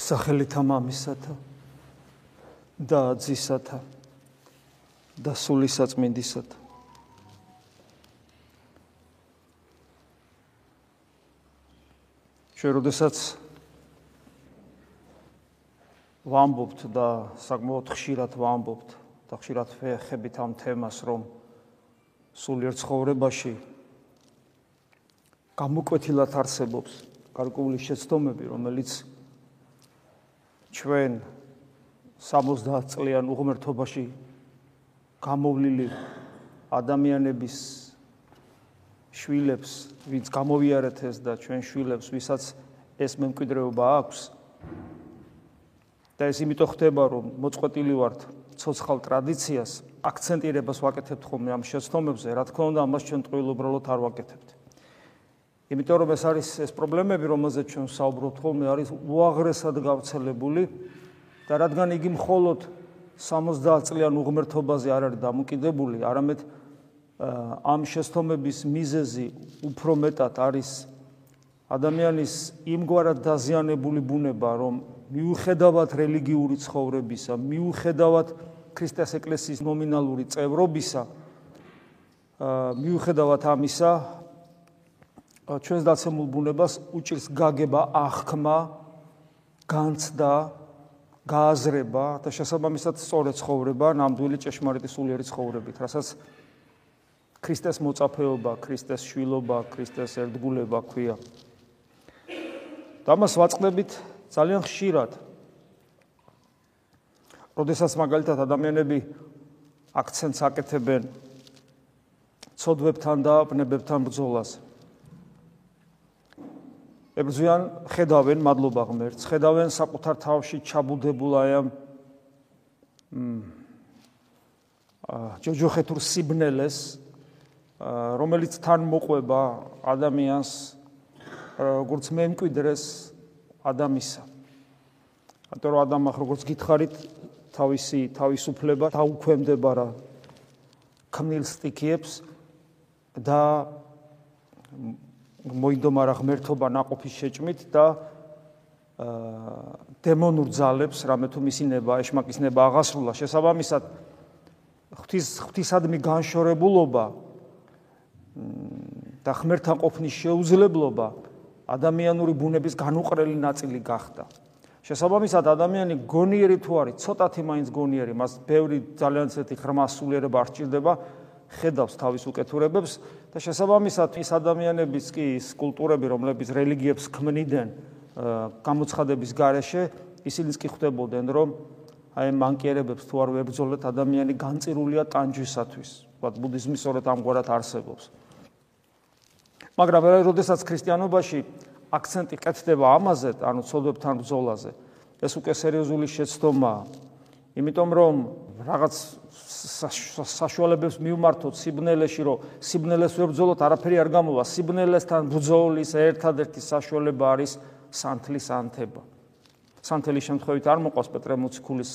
სახელითა მამისათა და ძისათა და სულისაწმინდისათა. ჩვენ როდესაც ვამბობთ და საკმაოდ ხშირად ვამბობთ და ხშირად ხებით ამ თემას რომ სულიერ ცხოვრებაში გამოკვეთილად არსებობს გარკვეული შეცდომები რომელიც ჩვენ 70 წლიან უღმრთობაში გამოვლილი ადამიანების შვილებს, ვინც გამოვიარეთ ეს და ჩვენ შვილებს, ვისაც ეს მემკვიდრეობა აქვს. და ეს იმიტომ ხდება, რომ მოწყვეტილი ვართ ცოცხალ ტრადიციას, აქცენტირებას ვაკეთებთ ხოლმე ამ შეცდომებზე, რა თქმა უნდა, ამას ჩვენ ტყუილუბრალოდ არ ვაკეთებთ. იმიტომ რომ ეს არის ეს პრობლემები, რომელზეც ჩვენ საუბრობთ ხოლმე, არის უაღრესად გავრცელებული და რადგან იგი მხოლოდ 70 წლიან უღმრთობაზე არ არის დამოკიდებული, არამედ ამ შეცდომების მიზეზი უფრო მეტად არის ადამიანის იმგვარად დაზიანებული ბუნება, რომ მიუხედავად რელიგიური ცხოვრებისა, მიუხედავად ქრისტეს ეკლესიის ნომინალური წევრობისა, მიუხედავად ამისა, ჩვენს დაცემულ ბუნებას უჭირს გაგება, აღქმა, განცდა, გააზრება და შესაბამისად სწორი ცხოვრება, ნამდვილი ჭეშმარიტი სულიერი ცხოვრებით, რასაც ქრისტეს მოწაფეობა, ქრისტეს შვილობა, ქრისტეს ერთგულება ქვია. დამას ვაწყდებით ძალიან ხშირად. როდესაც მაგალითად ადამიანები აქცენტს აკეთებენ ცოდვებთან და ბნებებთან ბრძოლას. ებრძვიან, ხედავენ მადლობა ღმერთს, ხედავენ საკუთარ თავში ჩაბუდებულ აი ამ აა ჯოჯოხეთურ სიბნელეს, რომელიც თან მოყვება ადამიანს როგორც მემკვიდრეს ადამიანისა. ანუ ადამა როგორც გითხარით თავისი თავისუფლება დაუქვემდება რა ქმნილ სტიქიებს და მოინდომა რა ღმერთობა ناقოფის შეჭმით და დემონურ ძალებს რამე თუ მისინება, ეშმაკისნება აღასრულა. შესაბამისად ღვთის ღვთისადმი განშორებულობა და ღმერთთან ყოფნის შეუძლებლობა ადამიანური ბუნების განუყრელი ნაწილი გახდა. შესაბამისად ადამიანი გონიერი თუ არის, ცოტათი მაინც გონიერი, მას ბევრი ძალიან ცეთი ღრმა სულიერება არ სჭირდება, ხედავს თავის უკეთურებებს და შესაბამისად ის ადამიანების კი ის კულტურები, რომლებიც რელიგიებს ქმნიდნენ გამოცხადების გარეშე, ისინიც კი ხვდებოდნენ, რომ აი მანკიერებებს თუ არ ვებრძოლეთ, ადამიანი განწირულია ტანჯვისათვის. ვთქვათ, ბუდიზმი სწორედ ამგვარად არსებობს. მაგრამ როდესაც ქრისტიანობაში აქცენტი კეთდება ამაზე, ანუ ცოდვებთან ბრძოლაზე, ეს უკვე სერიოზული შეცდომაა. იმიტომ რომ რაღაც საშუალებებს მივმართოთ სიბნელეში, რომ სიბნელეს ვებრძოლოთ, არაფერი არ გამოვა. სიბნელესთან ბრძოლის ერთადერთი საშუალება არის სანთლის ანთება. სანთლის შემთხვევით არ მოყავს პეტრე მოციქულის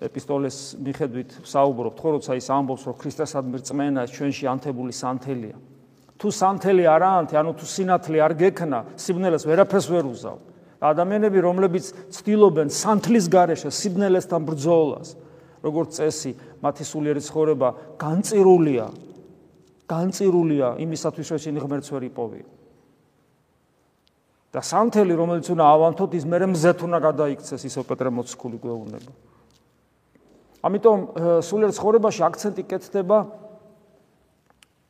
ეპისტოლეს მიხედვით საუბრობთ, ხო, როცა ის ამბობს, რომ ქრისტესადმი რწმენა ჩვენში ანთებული სანთელია. თუ სანთელი არ ანთე, ანუ თუ სინათლე არ გექნა, სიბნელეს ვერაფერს ვერ უზავ. ადამიანები, რომლებიც ცდილობენ სანთლის გარეშე სიბნელესთან ბრძოლას, როგორც წესი, მათი სულიერი ცხოვრება განწირულია. განწირულია იმისათვის, რომ ისინი ღმერთს ვერ იპოვიო. და სანთელი, რომელიც უნდა ავანთოთ, ის მერე მზეთ უნდა გადაიქცეს, ისო პეტრე მოციქული გვეუბნება. ამიტომ სულიერ ცხოვრებაში აქცენტი კეთდება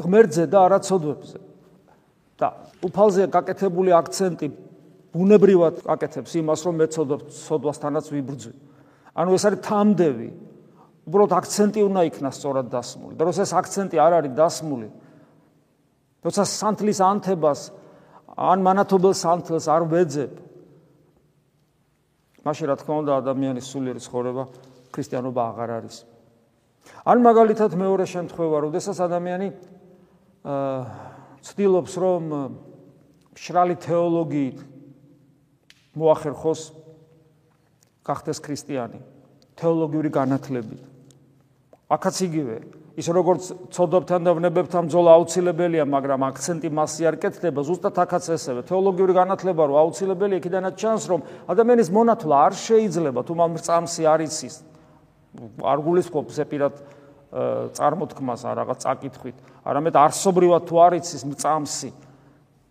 ღმერთზე და არაცოდვებზე. და უფალზე გაკეთებული აქცენტი ბუნებრივად აკეთებს იმას, რომ მე ცოდვასთანაც ვიბრძვი. ანუ ეს არის თამდევი. უბრალოდ აქცენტი უნდა იქნას სწორად დასმული. და ეს აქცენტი არ არის დასმული, როცა სანთლის ანთებას ან მანათობელ სანთლს არ ვეძებ, მაშინ რა თქმა უნდა ადამიანის სულიერი ცხოვრება ქრისტიანობა აღარ არის. ან მაგალითად მეორე შემთხვევა, როდესაც ადამიანი ცდილობს რომ შრალი თეოლოგიით მოახერხოს გახდეს ქრისტიანი თეოლოგიური განათლებით აქაც იგივე ის როგორც ცოდობთან და ვნებებთან ბრძოლა აუცილებელია, მაგრამ აქცენტი მასზე არ კეთდება, ზუსტად აქაც ესევე. თეოლოგიური განათლება რო აუცილებელია, იქიდანაც ჩანს, რომ ადამიანის მონათლა არ შეიძლება თუ მომწამსი არ იცის. არ გულისხმობს ეპირად წარმოთქმას არ რაღაც წაკითხვით, არამედ არსობრივად თუ არ იცის მწამსი,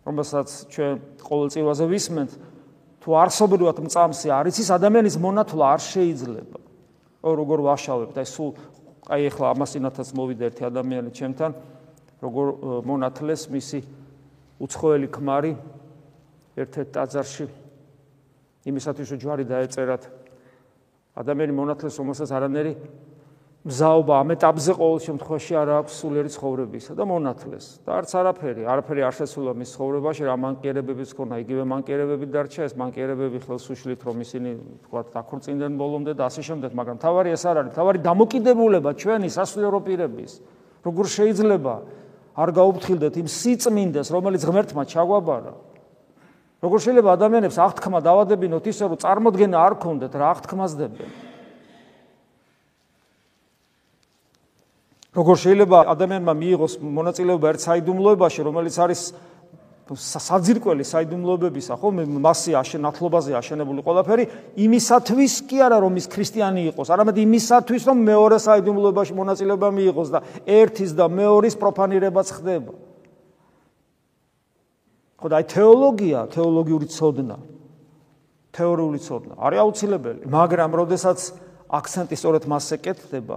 რომელსაც ჩვენ ყოველწილვაზე ვისმენთ, თუ არსობრივად მწამსი არ იცის, ადამიანის მონათლა არ შეიძლება. როგორ ვაშავებთ, აი სულ აი ახლა ამასინათაც მოვიდა ერთი ადამიანი ჩემთან, როგორ მონათლეს მისი უცხოელი ქმარი ერთ-ერთ ტაძარში იმისათვის რომ ჯვარი დაეწერათ. ადამიანი მონათლეს რომელსაც არანერი მზაობა ამ ეტაპზე ყოველ შემთხვევაში არ აქვს სულიერი ცხოვრებისა და მონათლეს და არც არაფერი, არაფერი არ შესულა მის ცხოვრებაში, რა მანკიერებებიც ქონა, იგივე მანკიერებები დარჩა, ეს მანკიერებები ხელს უშლით, რომ ისინი თქვა დაქორწინდნენ ბოლომდე და ასე შემდეგ, მაგრამ თავარი ეს არ არის, თავარი დამოკიდებულება ჩვენი სასულიერო პირების. როგორ შეიძლება არ გაუფრთხილდეთ იმ სიწმინდეს, რომელიც ღმერთმა ჩაგვაბარა? როგორ შეიძლება ადამიანებს აღთქმა დავადებინოთ ისე, რომ წარმოდგენა არ ქონდეთ რა აღთქმას როგორ შეიძლება ადამიანმა მიიღოს მონაწილეობა ერთ საიდუმლოებაში, რომელიც არის საძირკველი საიდუმლოებებისა, ხო, მასე აშენათლობაზე აშენებული ყველაფერი, იმისათვის კი არა რომ ის ქრისტიანი იყოს, არამედ იმისათვის რომ მეორე საიდუმლოებაში მონაწილეობა მიიღოს და ერთის და მეორის პროფანირებაც ხდება. ხო და აი თეოლოგია, თეოლოგიური ცოდნა, თეორიული ცოდნა. არის აუცილებელი, მაგრამ როდესაც აქცენტი სწორედ მასზე კეთდება,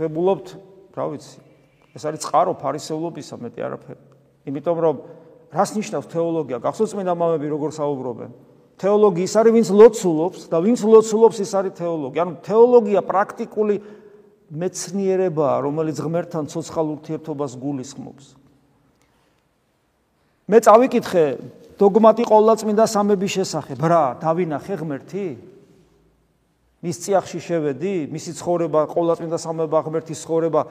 ხებულობთ, რა ვიცი, ეს არის წყარო ფარისეულობისა მეტი არაფერი. იმიტომ რომ რას ნიშნავს თეოლოგია? გახსოვს წმინდა მამები როგორ საუბრობენ? თეოლოგია ის არის, ვინც ლოცულობს და ვინც ლოცულობს ის არის თეოლოგია. ანუ თეოლოგია პრაქტიკული მეცნიერებაა, რომელიც ღმერთთან ცოცხალ ურთიერთობას გულისხმობს. მე წავიკითხე დოგმატი ყოვლადწმინდა სამების შესახებ. რა, დავინახე ღმერთი? მის წიაღში შევედი, მისი ცხოვრება, ყოვლადწმინდა სამება ღმერთის ცხოვრება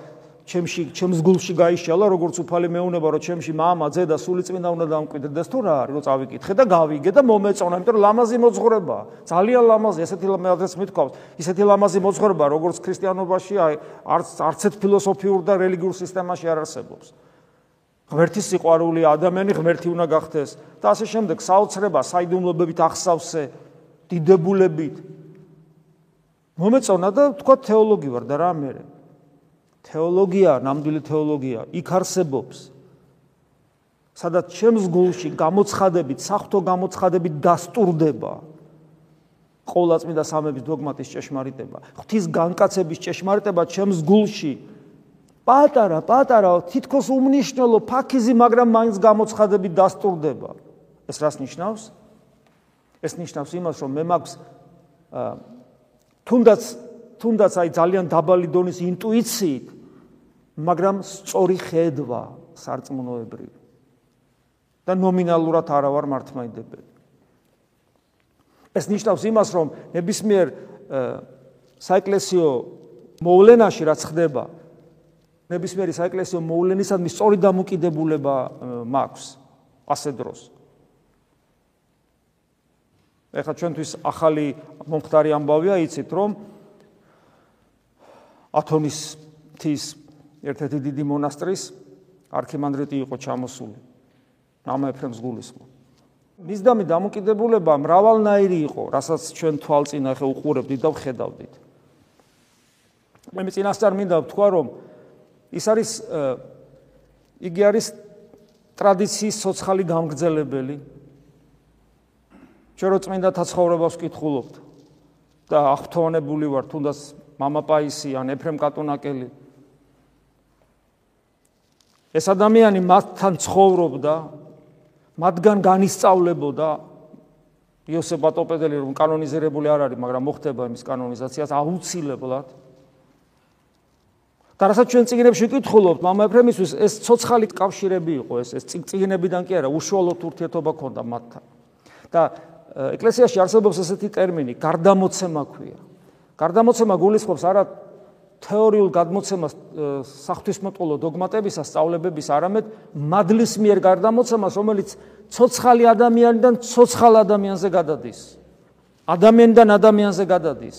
ჩემში, ჩემს გულში გაიშალა, როგორც უფალი მეუნება, რომ ჩემში мама, ძე და სულიწმინდა უნდა დამკვიდრდეს თუ რა არის, რომ წავიკითხე და გავიგე და მომეწონა, იმიტომ რომ ლამაზი მოძღვრება, ძალიან ლამაზი, ესეთი ლამაზი მithქვავს, ისეთი ლამაზი მოძღვრება, როგორც ქრისტიანობაში არც არცეთ ფილოსოფიურ და რელიგიურ სისტემაში არ არსებობს. ღმერთის სიყვარული ადამიანი ღმერთი უნდა გახდეს და ასე შემდეგ საოცრება საიდუმლოებით ახსავსე დიდებულებით მომეწონა და თქვა თეოლოგი ვარ და რა მე თეოლოგია ნამდვილი თეოლოგია იქ არსებობს სადაც ჩემს გულში გამოცხადებით საფრთხო გამოცხადებით დასტურდება. ყოვლადწმინდა სამების დოგმატის ჭეშმარიტება. ღვთის განკაცების ჭეშმარიტება ჩემს გულში. პატარა პატარა თითქოს უმნიშვნელო ფაქიზი მაგრამ მაინც გამოცხადებით დასტურდება. ეს რას ნიშნავს? ეს ნიშნავს იმას რომ მე მაქვს თუნდაც თუნდაც აი ძალიან დაბალი დონის ინტუიციით მაგრამ სწორი ხედვა სარწმუნოებრივი და ნომინალურად არა ვარ მართმაიდებელი ეს ნიშნავს იმას რომ ნებისმიერ საეკლესიო მოვლენაში რაც ხდება ნებისმიერი საეკლესიო მოვლენისადმი სწორი დამოკიდებულება მაქვს ასე დროს ეხლა ჩვენთვის ახალი მომხდარი ამბავია, იცით რომ ათონის თის ერთ-ერთი დიდი მონასტრის არქიმანდრიტი იყო ჩამოსული. ამა ეფრემს გულისხმო. მისდამი დამოკიდებულება მრავალნაირი იყო, რასაც ჩვენ თვალწინ ახე უყურებდით და ვხედავდით. მე მეწინასწარ მინდა ვთქვა, რომ ის არის იგი არის ტრადიციის სოციალური გამგრძელებელი, ჩვენ რო წმინდა თაცხოვრებას ვკითხულობთ და აღფრთოვანებული ვარ თუნდაც მამაპაისი ან ეფრემ კატონაკელი ეს ადამიანი მათთან ცხოვრობდა, მათგან განისწავლებოდა იოსებ ბატოპედელი რომ კანონიზირებული არ არის, მაგრამ მოხდება იმის კანონიზაციას აუცილებლად. და რასაც ჩვენ წიგნებში ვკითხულობთ, მამა ეფრემისთვის ეს ცოცხალი კავშირები იყო, ეს ეს წიგნებიდან კი არა, უშუალოდ ურთიერთობა ჰქონდა მათთან. და ეკლესიაში არსებობს ესეთი ტერმინი გარდამოცემა ქვია. გარდამოცემა გულისხმობს არა თეორიულ გადმოცემას საღვთისმოწყალო დოგმატებისა, სწავლებების, არამედ მადლის მიერ გარდამოცემას, რომელიც ცოცხალი ადამიანიდან ცოცხალ ადამიანზე გადადის. ადამიანიდან ადამიანზე გადადის.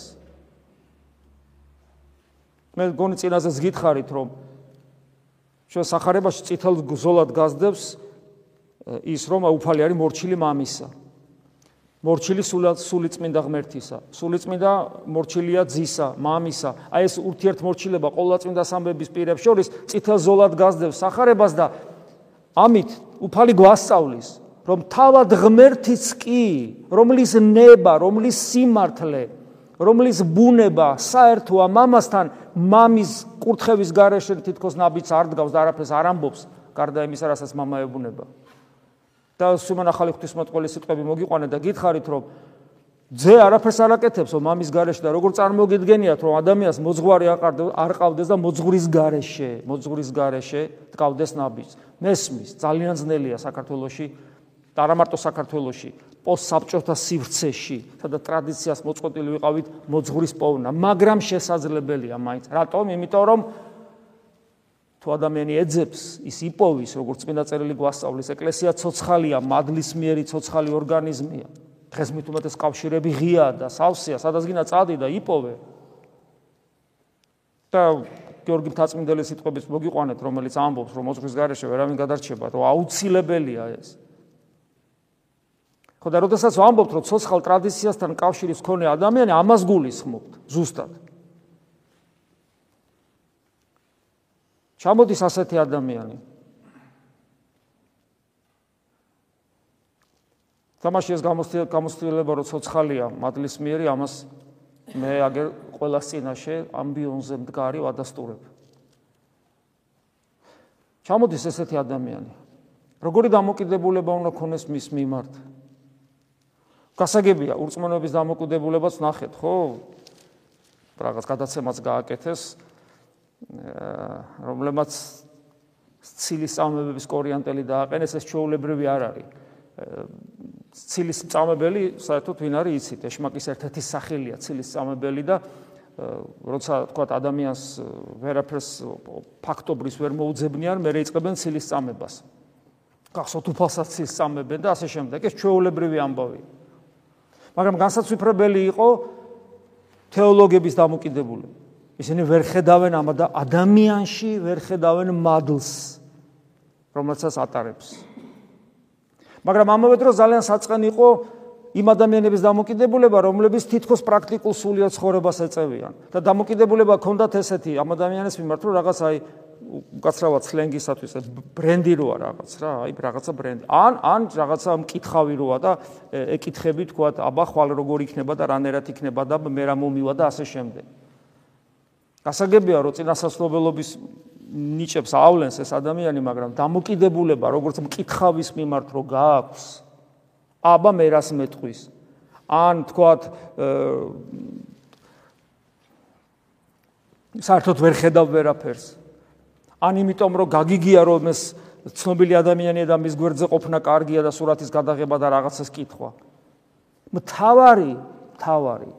მე გონი წინაზეც გითხარით, რომ ჩვენ сахарებაში წითელ გზოლად გაზდევს ის რომ უფალი არის მორჩილი მამისა. მორჩილი სულიწმინდა ღმერთისა, სულიწმინდა მორჩილია ძისა, მამისა. აი ეს ურთიერთმორჩილება ყოვლადწმინდა სამების პირებს შორის წითელ ზოლად გაზდევს სახარებას და ამით უფალი გვასწავლის, რომ თავად ღმერთიც კი, რომლის ნება, რომლის სიმართლე, რომლის ბუნება საერთოა მამასთან, მამის კურთხევის გარეშე თითქოს ნაბიჯს არ დგავს და არაფერს არ ამბობს, გარდა იმისა, რასაც მამა ებუნება. და სულმან ახალი ღვთისმოწყალე სიტყვები მოგიყვანე და გითხარით რომ ძე არაფერს არ აკეთებს რომ მამის გარეშე და როგორ წარმოგიდგენიათ რომ ადამიანს მოძღვარი არ ყავდეს და მოძღვრის გარეშე მოძღვრის გარეშე დგავდეს ნაბიც მესმის ძალიან ძნელია საქართველოსი და არა მარტო საქართველოსი პოსტსაბჭოთა სივრცეში, სადაც ტრადიციას მოწყობილი ვიყავით მოძღვრის პოვნა, მაგრამ შესაძლებელია მაინც. რატომ? იმიტომ რომ თუ ადამიანი ეძებს, ის იპოვის, როგორც წმინდა წერილი გვასწავლის, ეკლესია ცოცხალია, მადლისმიერი ცოცხალი ორგანიზმია. დღეს მით უმეტეს კავშირები ღიაა და სავსეა, სადაც გინდა წადი და იპოვე. და გიორგი მთაწმინდელის სიტყვების მოგიყვანეთ, რომელიც ამბობს, რომ მოძღვრის გარეშე ვერავინ გადარჩება, რომ აუცილებელია ეს. ხო და როდესაც ვამბობთ რომ ცოცხალ ტრადიციასთან კავშირის მქონე ადამიანი ამას გულისხმობთ ზუსტად ჩამოდის ასეთი ადამიანი. თამაში ეს გამოსtildeება რომ ცოცხალია მადლის მიერი ამას მე აგერ ყოველას წინაშე ამბიონზე მდგარი ვადასტურებ. ჩამოდის ესეთი ადამიანი. როგორი დამოკიდებულება უნდა ქონდეს მის მიმართ? გასაგებია ურწმუნოების დამოკიდებულებაც ნახეთ, ხო? რაღაც გადაცემაც გააკეთეს, რომლებმაც ცილის წამებების კორიანტელი დააყენეს, ეს ჩაოლებრივი არ არის. ცილის წამებელი საერთოდ ვინ არის იცით, ეშმაკის ერთ-ერთი სახელია ცილის წამებელი და როცა თქვა ადამიანს ვერაფერს ფაქტობრის ვერ მოუძებნიან, მე რეიწყებენ ცილის წამებას. გახსოვთ უფალსაც ცილის წამებენ და ასე შემდეგ. ეს ჩაოლებრივი ამბავია. მაგრამ განსაცვიფრებელი იყო თეოლოგების დამოკიდებულება. ისინი ვერ ხედავენ ამ ადამიანში, ვერ ხედავენ მადლს, რომელსაც ატარებს. მაგრამ ამავე დროს ძალიან საწყენ იყო იმ ადამიანების დამოკიდებულება, რომლებიც თითქოს პრაქტიკულ სულიერ ცხოვრებას ეწევიან და დამოკიდებულება ქონდათ ესეთი ამ ადამიანის მიმართ, რომ რაღაც აი უკაცრავად სლენგისათვის ბრენდი როა რაღაც რა, აი რაღაცა ბრენდი. ან ან რაღაცა მკითხავი როა და ეკითხები თქვა, აბა ხვალ როგორ იქნება და რანერად იქნება და მე რა მომივა და ასე შემდეგ. გასაგებია რომ წინასასწრობელობის ნიჭებს ავლენს ეს ადამიანი, მაგრამ დამოკიდებულება როგორც მკითხავის მიმართ რო გააქვს, აბა მე რას მეტყვის? ან თქვა საერთოდ ვერ ხედავ ვერაფერს. ან იმიტომ რომ გაგიგია რომ ეს ცნობილი ადამიანია და მის გვერდზე ყოფნა კარგია და სურათის გადაღება და რაღაცას კითხვა. მთავარი, მთავარი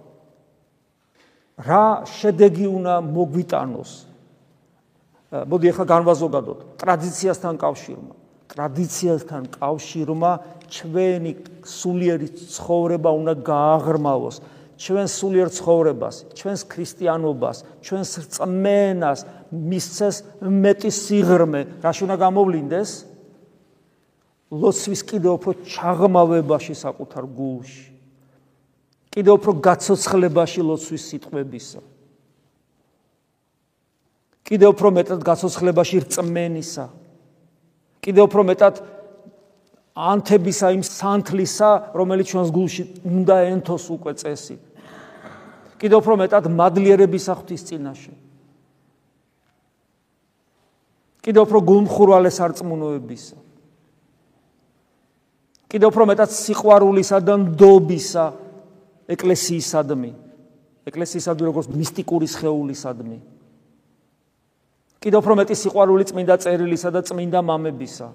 რა შედეგი უნდა მოგვიტანოს? მოდი ახლა განვაზოგადოთ ტრადიციასთან კავშირმა. ტრადიციასთან კავშირმა ჩვენი სულიერი ცხოვრება უნდა გააღრმავოს. ჩვენ სულიერ ცხოვრებას, ჩვენს ქრისტიანობას, ჩვენს რწმენას მისცეს მეტი სიღრმე, რაში უნდა გამოვლინდეს? ლოცვის კიდევ უფრო ჩაღმავებაში საკუთარ გულში. კიდევ უფრო გაცოცხლებაში ლოცვის სიტყვებისა. კიდევ უფრო მეტად გაცოცხლებაში რწმენისა. კიდევ უფრო მეტად ანთებისა იმ სანთლისა, რომელიც ჩვენს გულში უნდა ენთოს უკვე წესი. კიდევ უფრო მეტად მადლიერების ახთვის წინაშე. კიდევ უფრო გულმხურვალე სარწმუნოებისა. კიდევ უფრო მეტად სიყვარულისა და ნდობისა ეკლესიისადმი. ეკლესიისადმი როგორც მისტიკური შეეულისადმი. კიდევ უფრო მეტი სიყვარული წმინდა წერილისა და წმინდა მამებისა.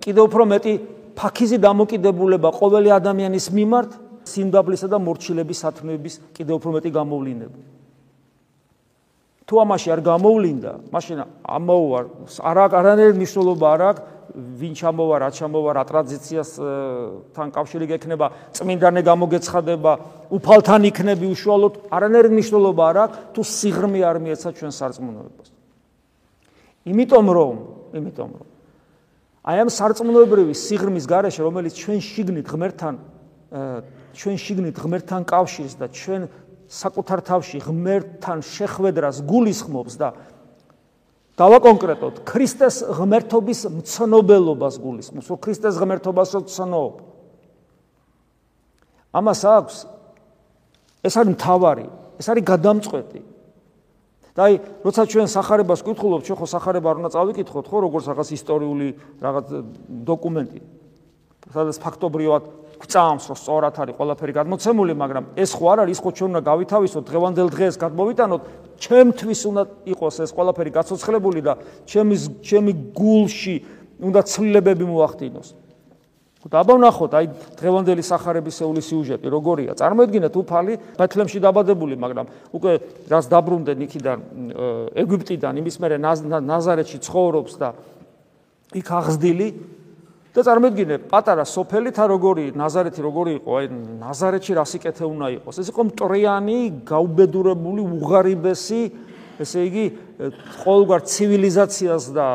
კიდევ უფრო მეტი ფაქიზი დამოკიდებულება ყოველი ადამიანის მიმართ სიმდაბლისა და მორჩილების სათნოების კიდევ უფრო მეტი გამოვლინება. თუ ამაში არ გამოვლინდა, მაშინ ამაო არ არანაირი მნიშვნელობა არ აქვს ვინ ჩამოვა, რა ჩამოვა, რა ტრადიციას თან კავშირი გექნება, წმინდანე გამოგეცხადება, უფალთან იქნები უშუალოდ, არანაირი მნიშვნელობა არ აქვს თუ სიღრმე არ მიეცა ჩვენ სარწმუნოებას. იმიტომ რომ, იმიტომ რომ აი ამ სარწმუნოებრივი სიღრმის გარეშე, რომელიც ჩვენ შიგნით ღმერთთან ჩვენ შიგნით ღმერთთან კავშირს და ჩვენ საკუთარ თავში ღმერთთან შეხვედრას გულისხმობს და დავაკონკრეტოთ, ქრისტეს ღმერთობის მცნობელობას გულისხმობს, რომ ქრისტეს ღმერთობასო ცნობ. ამას აქვს ეს არის მთავარი, ეს არის გადამწყვეტი. და აი, როცა ჩვენ сахарებას გკითხულობთ, ჩვენ ხო сахарება არ უნდა წავიკითხოთ, ხო, როგორც რაღაც ისტორიული რაღაც დოკუმენტი. სადაც ფაქტობრივად გვწამს, რომ სწორად არის ყველაფერი გადმოცემული, მაგრამ ეს ხო არ არის, ის ხო ჩვენ უნდა გავითავისოთ დღევანდელ დღეს გადმოვიტანოთ, ჩემთვის უნდა იყოს ეს ყველაფერი გაცოცხლებული და ჩემი ჩემი გულში უნდა ცვლილებები მოახდინოს. დაბანახოთ, აი დღევანდელი სახარების ეულის სიუჟეტი როგორია? წარმოედგინეთ უფალი ბეთლემში დაბადებული, მაგრამ უკვე რას დაბრუნდნენ იქიდან ეგვიპტიდან, იმის მერე ნაზარეთში ცხოვრობს და იქ აღზრდილი და წარმოედგინე პატარა სოფელი თა როგორი ნაზარეთი როგორი იყო? აი ნაზარეთში რა სიკეთე უნდა იყოს? ეს იყო მტრიანი გაუბედურებული უღარიბესი ესე იგი ყოველგვარ ცივილიზაციას და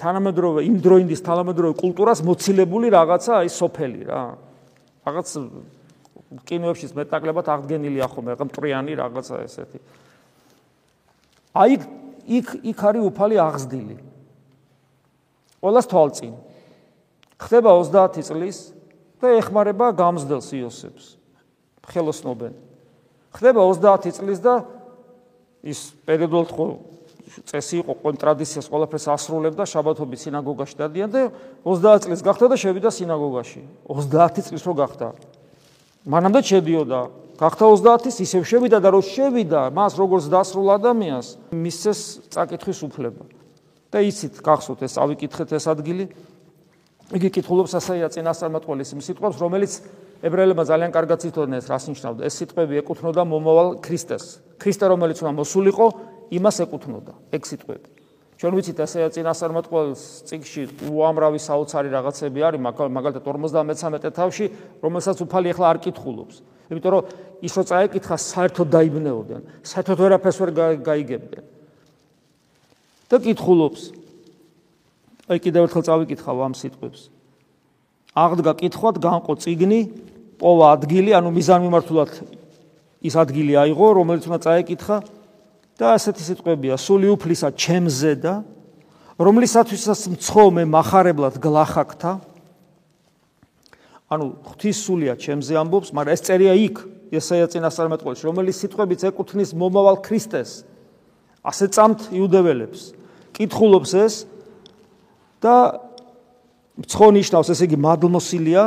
თანამედროვე იმ დროინდის თანამედროვე კულტურას მოცილებული რაღაცა აი სოფელი რა. რაღაც კინოებშიც მეტაკლებად აღდგენილია ხოლმე რა მტრიანი რაღაცა ესეთი. აი იქ იქ არის უფალი აღზრდილი ყოველას თვალწინ ხდება 30 წლის და ეხმარება გამზდელს იოსებს. ხელოსნობენ. ხდება 30 წლის და ის პერიოდულად ხო წესი იყო ყოველ ტრადიციას ყველაფერს ასრულებდა შაბათობით სინაგოგაში დადიან და 30 წლის გახდა და შევიდა სინაგოგაში. 30 წლის რო გახდა. მანამდე შედიოდა. გახდა 30-ის ისევ შევიდა და რო შევიდა, მას როგორც დასრულ ადამიანს მისცეს წაკითხვის უფლება. და იცით, გახსოვთ ეს ავიკითხეთ ეს ადგილი, იგი კითხულობს ასეა წინასწარმეტყველის იმ სიტყვებს, რომელიც ებრაელებმა ძალიან კარგად იცოდნენ ეს რას ნიშნავდა. ეს სიტყვები ეკუთვნოდა მომავალ ქრისტეს. ქრისტე რომელიც უნდა მოსულიყო, იმას ეკუთვნოდა ეგ სიტყვები. ჩვენ ვიცით ასეა წინასწარმეტყველის წიგში უამრავი საოცარი რაღაცები არის, მაგალითად 53 თავში, რომელსაც უფალი ახლა არ კითხულობს. იმიტომ რომ ის რო წაეკითხა, საერთოდ დაიბნეოდნენ, საერთოდ ვერაფერს ვერ გაიგებდნენ. და კითხულობს აი კიდევ ერთხელ წავიკითხავ ამ სიტყვებს. აღდგა კითხვად, განყო ციგნი, პოვა ადგილი, ანუ მიზანმიმართულად ის ადგილი აიღო, რომელიც უნდა წაეკითხა და ასეთი სიტყვებია: სული უფლისა ჩემზე და რომლისათვისაც მცხომე מחარებლად გლახაკთა. ანუ ღვთის სულია ჩემზე ამბობს, მაგრამ ეს წერია იქ, ესაა წინასწარმეტყველში, რომელიც სიტყვებიც ეკუთვნის მომავალ ქრისტეს. ასე წამთ იუდეველებს. კითხულობს ეს და მცხო ნიშნავს, ესე იგი მადლმოსილია,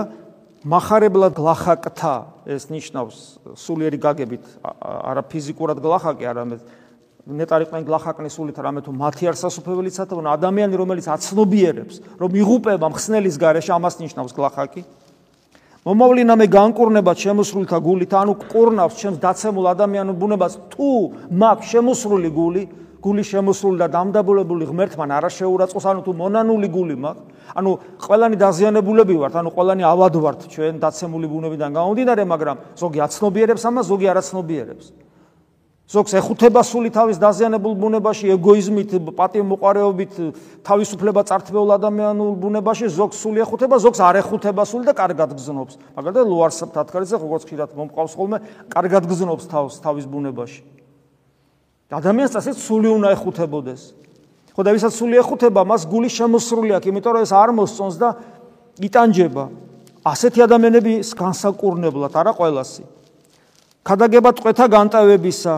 מחარებლად გлахაკთა, ეს ნიშნავს სულიერი გაგებით, არა ფიზიკურად გлахაკი, არამედ ნეტარ იყვნენ გлахაკნის სულით, რამე თუ მათი არსასუფეველიც ათვონ ადამიანი, რომელიც აცნობიერებს, რომ იღუპება მხსნელის გარეშე, ამას ნიშნავს გлахაკი. მომავლინამე განკურნება შემოსრულთა გულით, ანუ კურნავს ჩემს დაცემულ ადამიანურ ბუნებას, თუ მაქვს შემოსრული გული, გული შემოსული და დამდაბოლებული ღმერთთან არა შეურაცხოს, ანუ თუ მონანული გული მაქვს, ანუ ყველანი დაზიანებულები ვართ, ანუ ყველანი ავად ვართ ჩვენ დაცემული ბუნებიდან გამომდინარე, მაგრამ ზოგი აცნობიერებს ამას, ზოგი არაცნობიერებს. ზოგს ეხუთება სული თავის დაზიანებულ ბუნებაში, ეგოიზმით, პატიმოყარეობით, თავისუფლება წართმეულ ადამიანურ ბუნებაში, ზოგს სული ეხუთება, ზოგს არ ეხუთება სული და კარგად გზნობს. მაგალითად, ლუარს თათქარიძე როგორც ხშირად მომყავს ხოლმე, კარგად გზნობს თავს თავის ბუნებაში. ადამიანს ასეც სული უნდა ეხუთებოდეს. ხო და ვისაც სული ეხუთება, მას გული შემოსრული აქვს, იმიტომ რომ ეს არ მოსწონს და იტანჯება. ასეთი ადამიანები განსაკურნებლად არა ყველასი. ქადაგება წვეთა განტავებისა.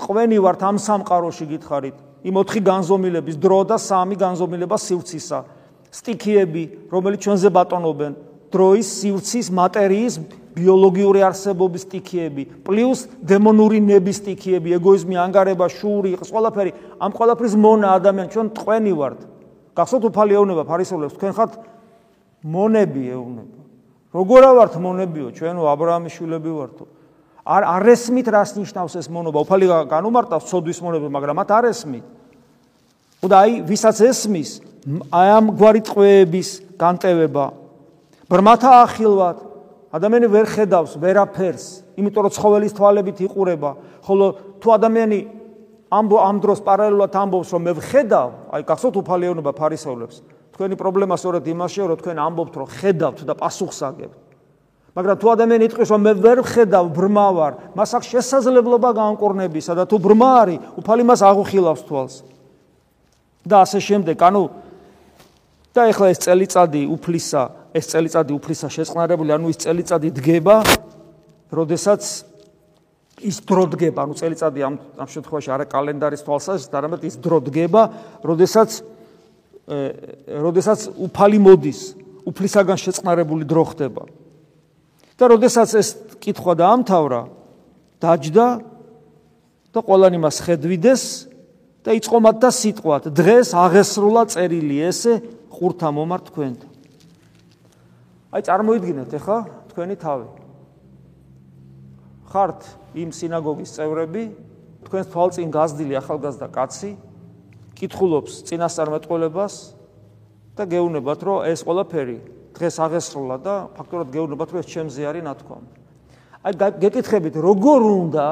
წვენი ვართ ამ სამყაროში გითხარით. იმ ოთხი განზომილების დრო და სამი განზომილება სივრცისა. სტიქიები, რომელიც ჩვენზე ბატონობენ, დროის, სივრცის, მატერიის ბიოლოგიური არსებობის სტიქიები, პლუს დემონური ნების სტიქიები, ეგოიზმი, ანგარება, შური, ყველაფერი, ამ ყველაფრის მონა ადამიან ჩვენ ტყვენი ვართ. გახსოვთ უფალი ეუნება ფარისევლებს, თქვენ ხართ მონები ეუნება. როგორ ვართ მონებიო, ჩვენო ა ブラ ამის შვილები ვართო. არ არესმით რას ნიშნავს ეს მონობა? უფალი განუმარტავს ცოდვის მონებს, მაგრამ მათ არესმით. და აი, ვისაც ესმის, აი ამ გვარი წვეების განტევება ბრმათა ახილვად ადამიანი ვერ ხედავს ვერაფერს იმიტომ რომ ცხოველის თვალებით იყურება. ხოლო თუ ადამიანი ამ ამ დროს პარალელურად ამბობს რომ მე ვხედავ აი გახსოვთ უფალიანობა ფარისევლებს თქვენი პრობლემა სწორედ იმაშია რომ თქვენ ამბობთ რომ ხედავთ და პასუხს აგებთ. მაგრამ თუ ადამიანი იტყვის რომ მე ვერ ხედავ ბრმა ვარ მას აქვს შესაძლებლობა განკურნებისა და თუ ბრმა არის უფალი მას აღუხილავს თვალს. და ასე შემდეგ. ანუ და ეხლა ეს წელიწადი უფლისა ეს წელიწადი უფლისა შეწყნარებული ანუ ის წელიწადი დგება როდესაც ის დრო დგება ანუ წელიწადი ამ ამ შემთხვევაში არა კალენდარის თვალსაზრისით არამედ ის დრო დგება როდესაც როდესაც უფალი მოდის უფლისაგან შეწყნარებული დრო ხდება და როდესაც ეს კითხვა დაამთავრა დაჯდა და ყველანი მას ხედვიდეს და იწყო მათ და სიტყვათ დღეს აღესრულა წერილი ესე ყურთა მომარ თქვენთან. აი წარმოიდგინეთ ახლა თქვენი თავი. ხართ იმ სინაგოგის წევრები, თქვენს თვალწინ გაზდილი ახალგაზრდა კაცი, კითხულობს წინასწარმეტყველებას და გეუბნებათ, რომ ეს ყველაფერი დღეს აღესრულა და ფაქტობრივად გეუბნებათ, რომ ეს ჩემზე არის ნათქვამი. აი გეკითხებით, როგორ უნდა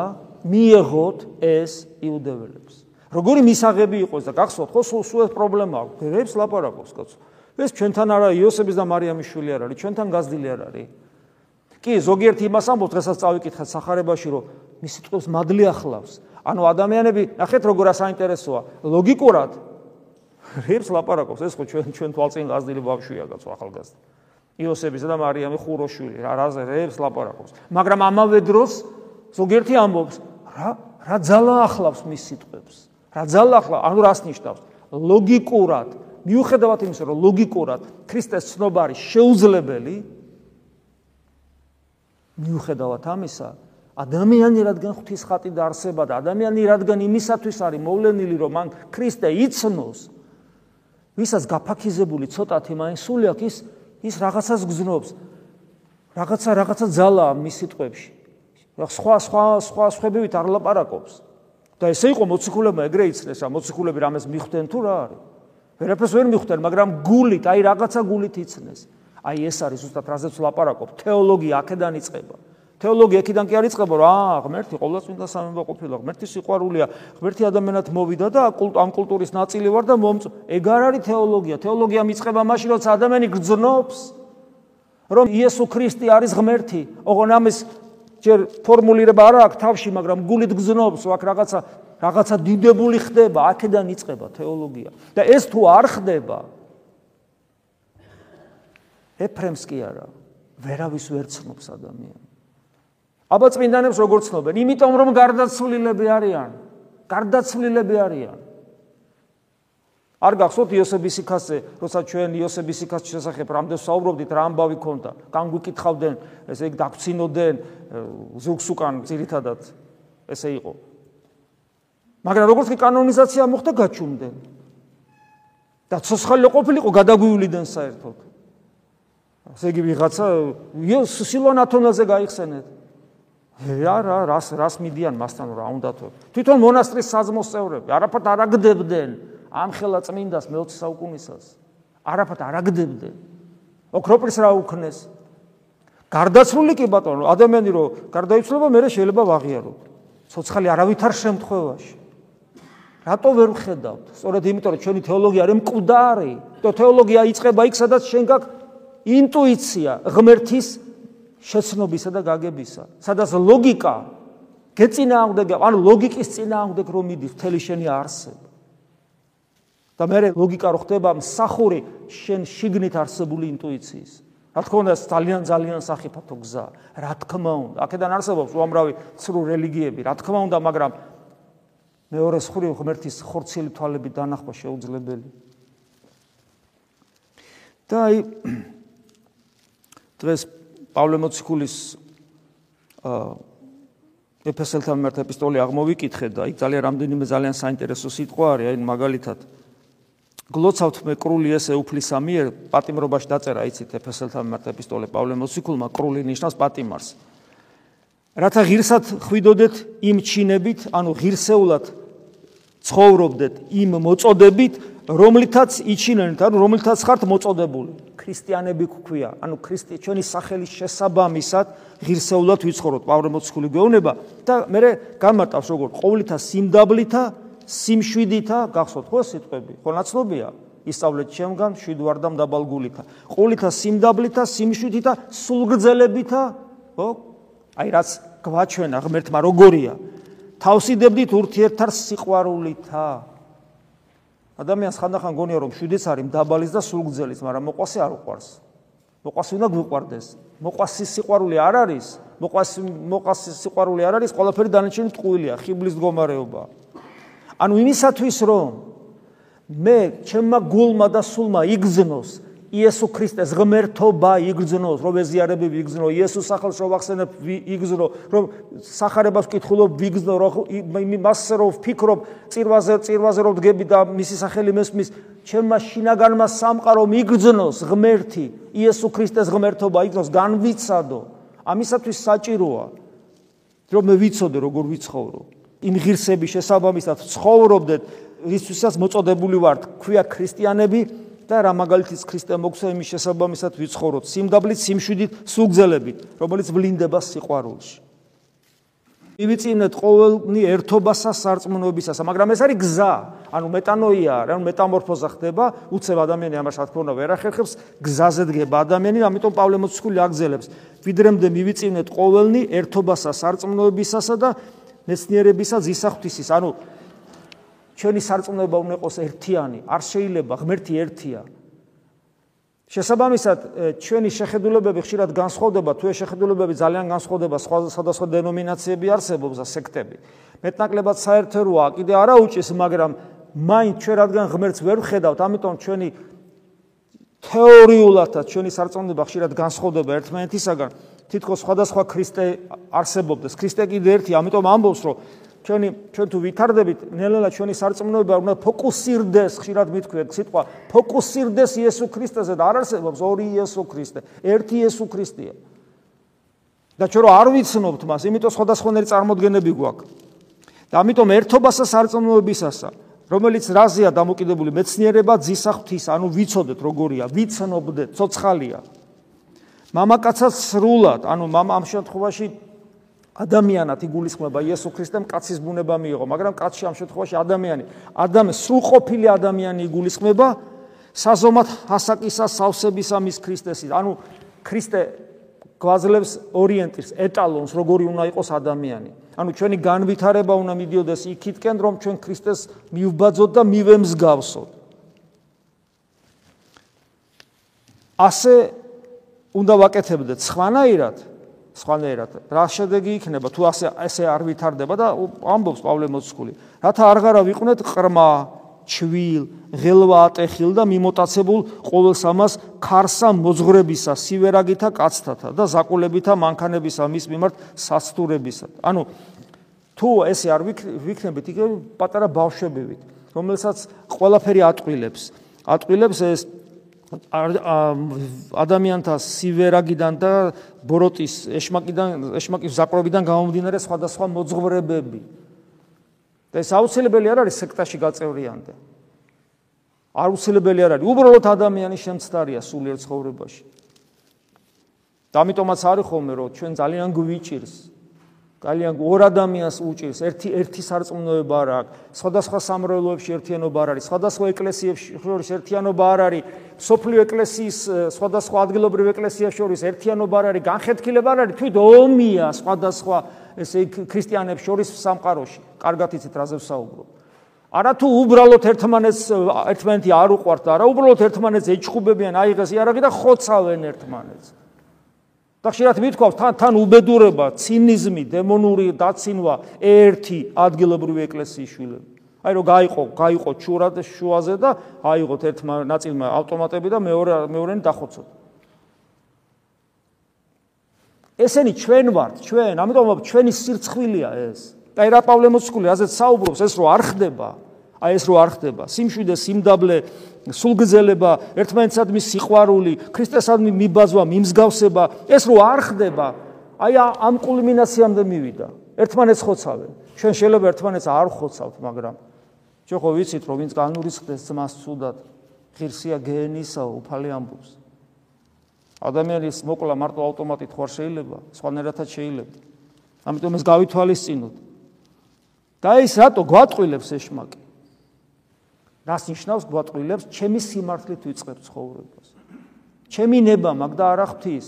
მიიღოთ ეს იუდეველებს? როგორი მისაღები იყოს და გახსოვთ ხო სულ სულ ეს პრობლემა აქვს გრებს ლაპარაკობს კაცო ეს ჩვენთან არა იოსების და მარიამის შვილი არ არის, ჩვენთან გაზრდილი არ არის. კი, ზოგიერთი იმას ამბობს, დღესაც წავიკითხეთ სახარებაში, რომ მის სიტყვებს მადლი ახლავს. ანუ ადამიანები, ნახეთ როგორ ასაინტერესოა, ლოგიკურად რებს ლაპარაკობს, ეს ხო ჩვენ ჩვენ თვალწინ გაზრდილი ბავშვია კაცო ახალგაზრდა. იოსებისა და მარიამი ხუროშვილი, რა რაზე რებს ლაპარაკობს. მაგრამ ამავე დროს ზოგიერთი ამბობს, რა რა ძალა ახლავს მის სიტყვებს. რა ძალა ახლავს, ანუ რას ნიშნავს? ლოგიკურად მიუხედავად იმისა რომ ლოგიკურად ქრისტეს ცნობა არის შეუძლებელი მიუხედავად ამისა ადამიანი რადგან ღვთის ხატი დაარსება და ადამიანი რადგან იმისათვის არის მოვლენილი რომ მან ქრისტე იცნოს ვისაც გაფაქიზებული ცოტათი მაინც სული აქვს ის ის რაღაცას გზნობს. რაღაცა რაღაცა ძალაა მის სიტყვებში. სხვა სხვა სხვა სხვებივით არ ლაპარაკობს და ესე იყო მოციქულებმა ეგრე იცნეს რა მოციქულები რამეს მიხვდნენ თუ რა არის ვერაფერს ვერ მიხვდნენ მაგრამ გულით აი რაღაცა გულით იცნეს. აი ეს არის უბრალოდ რაზეც ლაპარაკობ. თეოლოგია აქედან იწყება. თეოლოგია აქედან კი არის იწყება რა ღმერთი ყოვლადწმინდა სამება ყოფილა ღმერთი სიყვარულია ღმერთი ადამიანად მოვიდა და ამ კულტურის ნაწილი ვარ და მომწ ეგ არ არის თეოლოგია. თეოლოგია მიწყება მაშინ როცა ადამიანი გრძნობს რომ იესო ქრისტე არის ღმერთი. ოღონ ამის ჯერ ფორმულირება არ აქვს თავში, მაგრამ გულით გზნობს, აქ რაღაცა რაღაცა დიდებული ხდება, აქედან იწყება თეოლოგია. და ეს თუ არ ხდება, ეფრემს კი არა, ვერავის ვერ ცნობს ადამიანს. აბა წმინდანებს როგორ ცნობენ? იმიტომ რომ გარდაცვლილები არიან. გარდაცვლილები არიან. არ გახსოვთ იოსების სიკასზე, როცა ჩვენ იოსების სიკასის შესახებ რამდენ საუბრობდით, რა ამბავი ქონდა? განგვიკითხავდნენ, ესე იგი დაგცინოდნენ ზუგს უკან ძირითადად ესე იყო. მაგრამ როგორც კი კანონიზაცია მოხდა, გაჩუმდნენ. და ცოცხალი ყოფილიყო გადაგვივლიდან საერთოდ. ესე იგი ვიღაცა იოს სილონათონაზე გაიხსენეთ. რა რა რას რას მიდიან მასთან რა უნდათო? თვითონ მონასტრის საზმოს წევრები არაფერად არ აგდებდნენ. ამხელა წმინდას მე-20 საუკუნისას არაფათ არ აგდებდნენ. ოქროპრის რა უქნეს? გარდაცვლილი კი ბატონო, ადამიანი რო გარდაიცვლება, მე შეიძლება ვაღიარო. ცოცხალი არავითარ შემთხვევაში. რატო ვერ ვხედავთ? სწორედ იმიტომ რომ ჩვენი თეოლოგია არის მკვდარი. და თეოლოგია იწება იქ, სადაც შენ გაქვს ინტუიცია ღმერთის შეცნობისა და გაგებისა. სადაც ლოგიკა გეწინააღმდეგა, ანუ ლოგიკის წინააღმდეგ რომ მიდის, მთელი შენი არსება. და მე ლოგიკა რო ხდება მსახური შენ შიგნით არსებული ინტუიციის. რა თქმა უნდა ძალიან ძალიან სახიფათო გზა. რა თქმა უნდა, აქედან არსებობს უამრავი ცრუ რელიგიები, რა თქმა უნდა, მაგრამ მეორე ხური ღმერთის ხორცილი თვალები დანახვა შეუძლებელი. და აი დღეს პავლე მოციქულის აა ეფესელთან მიმართ ეპისტოლე აღმოვიკითხე და აი ძალიან რამდენიმე ძალიან საინტერესო სიტყვა არის, აი მაგალითად გლოცავთ მე კრული ესე უფლისა მიერ პატიმრობაში დაწერა იცით ეფესელთა მიმართ ეპისტოლე პავლე მოციქულმა კრული ნიშნავს პატიმარს რათა ღირსად ხვიდოდეთ იმ ჩინებით ანუ ღირსეულად ცხოვრობდეთ იმ მოწოდებით რომლითაც იჩინენთ, ანუ რომლითაც ხართ მოწოდებული. ქრისტიანები გქვია, ანუ ქრისტე ჩვენი სახელის შესაბამისად ღირსეულად ვიცხოვროთ. პავლე მოციქული გეუბნება და მე გამარტავს როგორ ყოვლითა სიმდაბლითა, სიმშვიდითა, გახსოვთ ხო სიტყვები? ხო ნაცნობია? ისწავლეთ ჩემგან შვიდვარდამ დაბალგულითა. ყოვლითა სიმდაბლითა, სიმშვიდითა, სულგრძელებითა, ხო? აი რაც გვაჩვენა ღმერთმა როგორია? თავსიდებდით ურთიერთარ სიყვარულითა. ადამიანს ხანდახან გონია რომ შვიდის არის დაბალის და სულგძელის, მაგრამ მოყვასი არ უყვარს. მოყვასი უნდა გვიყვარდეს. მოყვასი სიყვარული არ არის, მოყვასი მოყვასი სიყვარული არ არის, ყველაფერი დანარჩენი ტყუილია, ხიბლის მდგომარეობა. ანუ იმისათვის რომ მე ჩემმა გულმა და სულმა იგზნოს იესო ქრისტეს ღმერთობა იგრძნოს, რომ ეზიარებები იგრძნო, იესოს სახელს რომ ახსენებ იგრძნო, რომ სახარებას ვკითხულობ ვიგრძნო, რომ მასზე რომ ვფიქრობ, წირვაზე წირვაზე რომ დგები და მისი სახელი მესმის, ჩემმა შინაგანმა სამყარომ იგრძნოს ღმერთი, იესო ქრისტეს ღმერთობა იგრძნოს, განვიცადო. ამისათვის საჭიროა რომ მე ვიცოდე როგორ ვიცხოვრო. იმ ღირსების შესაბამისად ცხოვრობდეთ, ისვისაც მოწოდებული ვართ, ქვია ქრისტიანები და რა მაგალითის ქრისტე მოგცა იმის შესაბამისად ვიცხოვროთ. სიმდაბლით სიმშვიდით სუგზელებით რომელიც ვლინდება სიყვარულში. ივიწინეთ ყოველნი ერთობასა სარწმუნოებისასა მაგრამ ეს არის გზა. ანუ მეტანოია რა მეტამორფოზა ხდება. უცებ ადამიანი ამას რა თქმა უნდა ვერ ახერხებს გზაზე დგება ადამიანი ამიტომ პავლე მოციქული აგზელებს. ვიდრემდე მივიწინეთ ყოველნი ერთობასა სარწმუნოებისასა და მეცნიერებისა ზისახთისის ანუ ჩვენი სარწმუნოება უნდა იყოს ერთიანი, არ შეიძლება ღმერთი ერთია. შესაბამისად, ჩვენი შეხედულებები ხშირად განსხვავდება, თუ ეს შეხედულებები ძალიან განსხვავდება, სხვადასხვა დენომინაციები არსებობს და სექტები. მეტნაკლებად საერთო როა, კიდე არა უჭის, მაგრამ მაინც ჩვენ რადგან ღმერთს ვერ ვხედავთ, ამიტომ ჩვენი თეორიულადაც ჩვენი სარწმუნოება ხშირად განსხვავდება ერთმანეთისაგან. თითქოს სხვადასხვა ქრისტე არსებობდეს. ქრისტე კიდე ერთი, ამიტომ ამბობს, რომ ჩვენი ჩვენ თუ ვითარდებით, ნელ-ნელა ჩვენი სარწმუნოება უნდა ფოკუსირდეს, ხშირად მithქვიეთ სიტყვა, ფოკუსირდეს იესო ქრისტეზე და არ არსებობს ორი იესო ქრისტე, ერთი იესო ქრისტეა. და ჩვენ რო არ ვიცნობთ მას, იმიტომ სხვადასხვანაირი წარმოდგენები გვაქვს. და ამიტომ ერთობასა სარწმუნოებისასა, რომელიც რაზეა დამოკიდებული მეცნიერება, ძისა ღვთის, ანუ ვიცოდეთ როგორია, ვიცნობდეთ, ცოცხალია. მამაკაცაც სრულად, ანუ მამა ამ შემთხვევაში ადამიანად იგულისხმება იესო ქრისტემ კაცის ბუნება მიიღო, მაგრამ კაცში ამ შემთხვევაში ადამიანი, ადამიანს სრულყოფილი ადამიანი იგულისხმება საზომად ასაკისა, სავსებისა მის ქრისტესის. ანუ ქრისტე გვაძლევს ორიენტირს, ეტალონს, როგორი უნდა იყოს ადამიანი. ანუ ჩვენი განვითარება უნდა მიდიოდეს იქითკენ, რომ ჩვენ ქრისტეს მივბაძოთ და მივემსგავსოთ. ასე უნდა ვაკეთებდეთ. სხვანაირად სხვანაირად. რა შედეგი იქნება თუ ასე ესე არ ვითარდება და ამბობს პავლე მოციქული რათა არღარა ვიყვნეთ ყრმა ჩვილ ღელვა ატეხილ და მიმოტაცებულ ყოველს ამას ქარსა მოძღრებისა სივერაგითა კაცთათა და ზაკულებითა მანქანებისა მის მიმართ სასტურებისა. ანუ თუ ესე არ ვიქნებით იქ პატარა ბავშვებივით რომელსაც ყველაფერი ატყილებს ატყილებს ეს ადამიანთა სივერაგიდან და ბოროტის ეშმაკიდან ეშმაკის ზაპრობიდან გამომდინარე სხვადასხვა მოძღვრებები. და ეს აუცილებელი არ არის სექტაში გაწევრიანდა. აუცილებელი არ არის, უბრალოდ ადამიანის შემცდარია სულიერ ცხოვრებაში. და ამიტომაც არის ხოლმე რომ ჩვენ ძალიან გვიჭირს ძალიან ორ ადამიანს უჭირს. ერთი ერთი სარწმუნოება არ აქვს. სხვადასხვა სამრევლოებში ერთიანობა არ არის. სხვადასხვა ეკლესიებში შორის ერთიანობა არ არის. სოფლიო ეკლესიის სხვადასხვა ადგილობრივ ეკლესიას შორის ერთიანობა არ არის. განხეთქილება არ არის. თვით ომია სხვადასხვა ესე ქრისტიანებს შორის სამყაროში. კარგად იცით რაზე ვსაუბრობ არა თუ უბრალოდ ერთმანეთს ერთმანეთი არ უყვართ არა უბრალოდ ერთმანეთს ეჩხუბებიან აიღეს იარაღი და ხოცავენ ერთმანეთს და ხშირად მithქვავს თან თან უბედურება, ცინიზმი, დემონური დაცინვა ერთი ადგილობრივი ეკლესიის შვილები. აი რომ გაიყო, გაიყო ჩურად შუაზე და აიღოთ ერთმა ნაწილმა ავტომატები და მეორე მეორენი დახოცოთ. ესენი ჩვენ ვართ, ჩვენ, ამიტომ ჩვენი სირცხვილია ეს. აი რა პავლე მოციქული ასეთ საუბრობს, ეს რო არ ხდება, აი ეს რო არ ხდება, სიმშვიდე, სიმდაბლე, სულგზელება, ერთმანეთსადმი სიყვარული, ქრისტესადმი მიბაზვა, მიმსგავსება, ეს რო არ ხდება, აი ამ კულმინაციამდე მივიდა. ერთმანეთს ხოცავენ. ჩვენ შეიძლება ერთმანეთს არ ხოცავთ, მაგრამ ჩვენ ხო ვიცით რომ ვინც განურისხდეს ძმას ცუდად ღირსია გენისა უფალი ამბობს. ადამიანის მოკლა მარტო ავტომატით ხარ შეიძლება სხვანაირადაც შეიძლება. ამიტომ ეს გავითვალისწინოთ. და ის რატო გვატყვილებს ეშმაკი რას ნიშნავს? გვატყვილებს ჩემი სიმართლით ვიწყებ ცხოვრებას. ჩემი ნება მაგ და არა ღვთის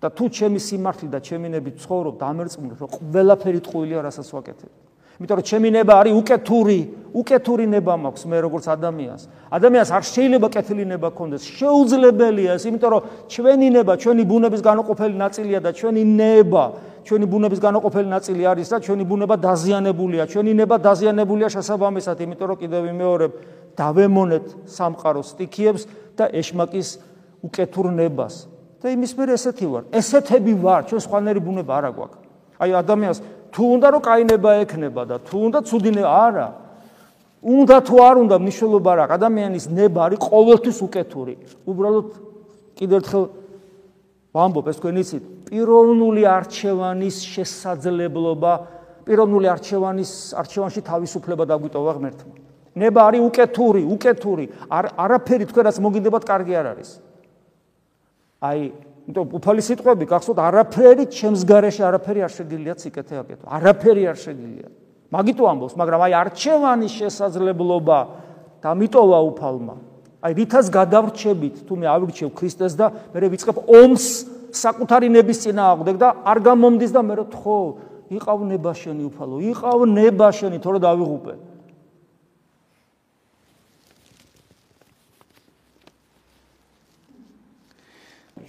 და თუ ჩემი სიმართლე და ჩემი ნებით ცხოვრობ დამერწმუნე რომ ყველაფერი ტყუილია რასაც ვაკეთებ იმიტომ რომ ჩემი ნება არის უკეთური, უკეთური ნება მაქვს მე როგორც ადამიანს. ადამიანს არ შეიძლება კეთილი ნება ქონდეს. შეუძლებელია ეს, იმიტომ რომ ჩვენი ნება, ჩვენი ბუნების განუყოფელი ნაწილია და ჩვენი ნება, ჩვენი ბუნების განუყოფელი ნაწილი არის და ჩვენი ბუნება დაზიანებულია. ჩვენი ნება დაზიანებულია შესაბამისად, იმიტომ რომ კიდევ ვიმეორებ, დავემონეთ სამყაროს სტიქიებს და ეშმაკის უკეთურ ნებას. და იმის მერე ესეთი ვარ. ესეთები ვარ, ჩვენ სხვანაირი ბუნება არ აგვაქვს. აი ადამიანს თუ უნდა რომ კაინება ექნება და თუ უნდა ცუდინე არა. უნდა თუ არ უნდა მნიშვნელობა რა ადამიანის ნება არის ყოველთვის უკეთური. უბრალოდ კიდევ ერთხელ ვამბობ ეს თქვენ იცით პიროვნული არჩევანის შესაძლებლობა პიროვნული არჩევანის არჩევანში თავისუფლება დაგვიტოვა ღმერთმა ნება არის უკეთური უკეთური. არ არაფერი თქვენ რაც მოგინდებათ კარგი არ არის. აი იმიტომ უფალი სიტყვები გახსოვთ არაფერი ჩემს გარეშე არაფერი არ შეგიძლია ციკეთე აკეთო. არაფერი არ შეგიძლია მაგიტო ამბობს მაგრამ აი არჩევანის შესაძლებლობა დამიტოვა უფალმა. აი რითაც გადავრჩებით თუ მე ავრჩევ ქრისტეს და მე ვიწყებ ომს საკუთარი ნების წინააღმდეგ და არ გამომდის და მე რო თხო იყავ ნება შენი უფალო იყავ ნება შენი თორე დავიღუპე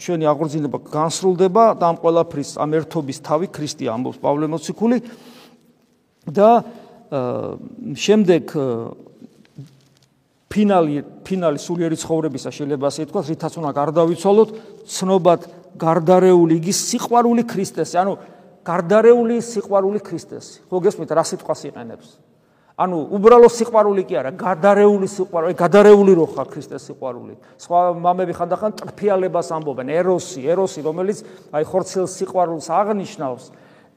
ჩვენი აღორძინება განსრულდება და ამ ყველაფრის ამ ერთობის თავი ქრისტე ამბობს პავლე მოციქული. და შემდეგ ფინალი ფინალი სულიერი ცხოვრებისა შეიძლება ასე ითქვას რითაც უნდა გარდავიცვალოთ ცნობად გარდარეული იგი სიყვარული ქრისტესი ანუ გარდარეული სიყვარული ქრისტესი ხო გესმით რა სიტყვას იყენებს ანუ უბრალო სიყვარული კი არა, გადარეული სიყვარული, გადარეული რო ხარ ქრისტეს სიყვარული. სხვა მამები ხანდახან ტრფიალებას ამბობენ, ეროსი, ეროსი, რომელიც აი ხორცელ სიყვარულს აღნიშნავს.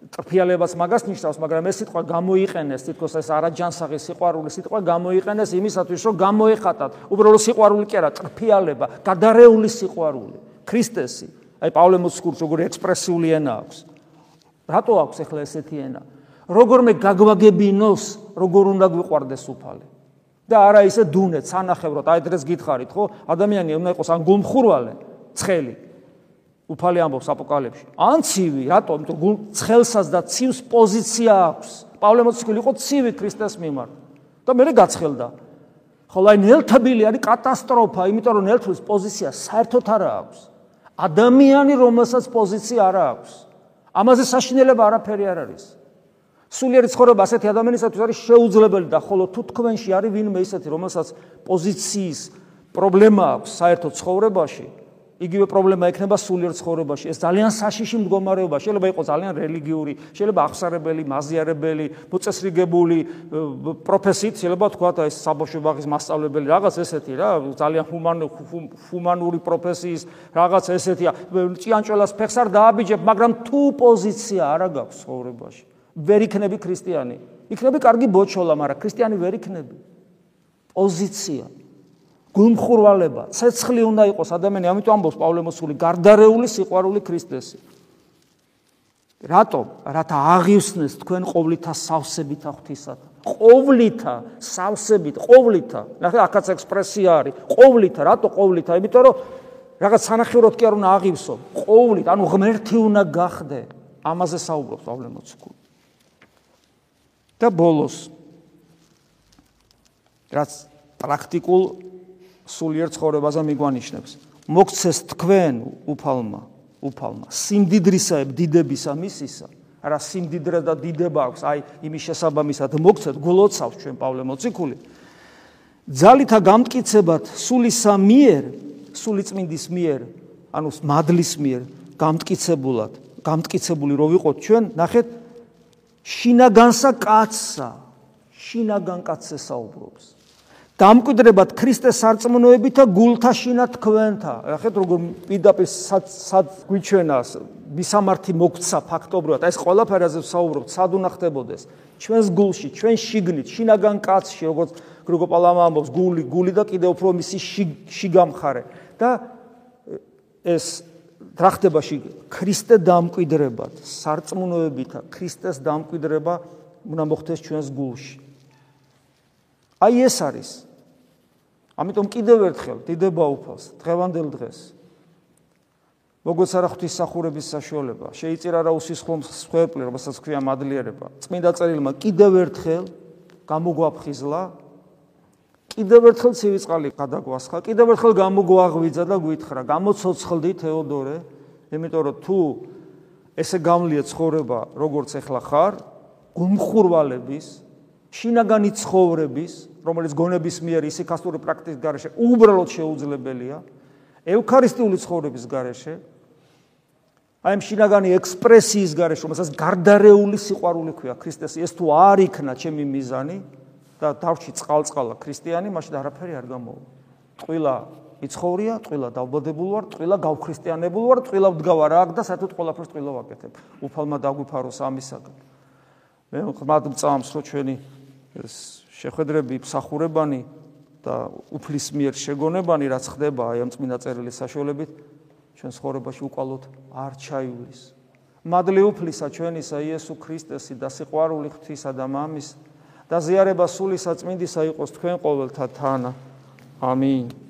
ტრფიალებას მაგას ნიშნავს, მაგრამ ეს სიტყვა გამოიყენეს, თითქოს ეს არაჯანსაღი სიყვარული სიტყვა გამოიყენეს იმისათვის, რომ გამოეხატათ უბრალო სიყვარული კი არა, ტრფიალება, გადარეული სიყვარული. ქრისტესი, აი პავლე მოციქულს როგორი ექსპრესიული ენა აქვს. რატო აქვს ახლა ესეთი ენა? როგორმე გაგვაგებინოს, როგორ უნდა გვიყვარდეს უფალი. და არა ისე დუნეთ, სანახევროთ, აი დღეს გითხარით, ხო? ადამიანი უნდა იყოს ან გულმხურვალე, ცხელი. უფალი ამბობს აპოკალიფში. ან ცივი, რატომ? იმიტომ გულ ცხელსაც და ცივს პოზიცია აქვს. პავლე მოციქული იყო ცივი ქრისტეს მიმართ. და მე გაცხელდა. ხოლო აი ნელთბილი არის კატასტროფა, იმიტომ რომ ნელთბილის პოზიცია საერთოდ არ აქვს. ადამიანი რომელსაც პოზიცია არ აქვს. ამაზე საშინელება არაფერი არ არის. სულიერი ცხოვრება ასეთი ადამიანისათვის არის შეუძლებელი და ხოლო თუ თქვენში არის ვინმე ისეთი, რომელსაც პოზიციის პრობლემა აქვს საერთო ცხოვრებაში, იგივე პრობლემა ექნება სულიერ ცხოვრებაში. ეს ძალიან საშიში მდგომარეობა, შეიძლება იყოს ძალიან რელიგიური, შეიძლება აღსარებელი, მაზიარებელი, მოწესრიგებული პროფესიით, შეიძლება თქვა და ეს საბავშვო ბაღის მასწავლებელი რაღაც ესეთი რა, ძალიან ჰუმანური პროფესიის რაღაც ესეთია. ჭიანჭველას ფეხს არ დააბიჯებ, მაგრამ თუ პოზიცია არ აქვს ცხოვრებაში ვერ იქნები ქრისტიანი. იქნები კარგი ბოჩოლა, მაგრამ ქრისტიანი ვერ იქნები. პოზიცია. გულმხურვალება, ცეცხლი უნდა იყოს ადამიანი, ამიტომ ამბობს პავლე მოსული, გარდარეული სიყვარული ქრისტესი. რატომ? რათა აღივსნეს თქვენ ყოვლითა სავსებით ღვთისად. ყოვლითა სავსებით, ყოვლითა. ნახე, აქაც ექსპრესია არის. ყოვლითა, რატო ყოვლითა? იმიტომ რომ რაღაც სანახევროდ კი არ უნდა აღივსო. ყოვლით, ანუ ღმერთი უნდა გახდე. ამაზე საუბრობს პავლე მოსული. და ბოლოს რაც პრაქტიკულ სულიერ ცხოვრებაზე მიგვანიშნებს მოგცეს თქვენ უფალმა უფალმა სიმდიდრისა დიდებისა მისისა რა სიმდიდრე და დიდება აქვს აი იმის შესაბამისად მოგცეთ გულოცავს ჩვენ პავლე მოციქული. ძალითა გამტკიცებად სულისა მიერ სულიწმინდის მიერ ანუ მადლის მიერ გამტკიცებულად გამტკიცებული რო ვიყოთ ჩვენ ნახეთ შინაგანსა კაცსა შინაგან კაცზე საუბრობს დამკვიდრებად ქრისტეს სარწმუნოებითა გულთა შინა თქვენთა ახეთ როგორ პირდაპირ სად გვიჩვენას მისამართი მოგცა ფაქტობრივად. ეს ყველაფერაზე ვსაუბრობ, სად უნდა ხდებოდეს? ჩვენს გულში, ჩვენ შიგნით, შინაგან კაცში, როგორც გრიგოპალამა ამბობს, გული, გული და კიდევ უფრო მისი შიგამხარე. და ეს რა ხდება ში ქრისტე დამკვიდრებად, სარწმუნოებით ქრისტეს დამკვიდრება უნდა მოხდეს ჩვენს გულში. აი ეს არის. ამიტომ კიდევ ერთხელ დიდება უფალს დღევანდელ დღეს როგორც არა ღვთისმსახურების საშუალება, შეიძლება რა უსისხლო მსხვერპლი, რომელსაც ქვია მადლიერება. წმინდა წერილმა კიდევ ერთხელ გამოგვაფხიზლა კიდევ ერთხელ ცივიწყალი გადაგვასხა, კიდევ ერთხელ გამოგვაღვიძა და გვითხრა, გამოცოცხლდი თეოდორე, იმიტომ რომ თუ ესე გამლია ცხოვრება, როგორც ახლა ხარ, გუმხურვალების, შინაგანი ცხოვრების, რომელიც გონების მიერ ისიქასტური პრაქტიკის გარეშე უბრალოდ შეუძლებელია, ევქარისტიული ცხოვრების გარეშე, აი ამ შინაგანი ექსპრესიის გარეშე, რომელსაც გარდარეული სიყვარული ქვია ქრისტეს, ეს თუ არ იქნა ჩემი მიზანი და თავში წყალწყალა ქრისტიანი, მაშინ არაფერი არ გამოვა. ტყილა იცხოვრია, ტყილა დავბოდებულ ვარ, ტყილა გავქრისტიანებულ ვარ, ტყილა ვდგავარ აქ და საერთოდ ყველაფერს ტყილა ვაკეთებ. უფალმა დაგვიფაროს ამისაგან. მე ხმად მწამს რო ჩვენი ეს შეხვედრები მსახურებანი და უფლის მიერ შეგონებანი რაც ხდება აი ამ წმინდა წერილის საშუალებით ჩვენ ცხოვრებაში უკვალოდ არ ჩაივლის. მადლი უფლისა ჩვენისა იესო ქრისტესი და სიყვარული ღვთისა და მამის და ზიარება სული საწმინდისა იყოს თქვენ ყოველთა თანა. ამინ.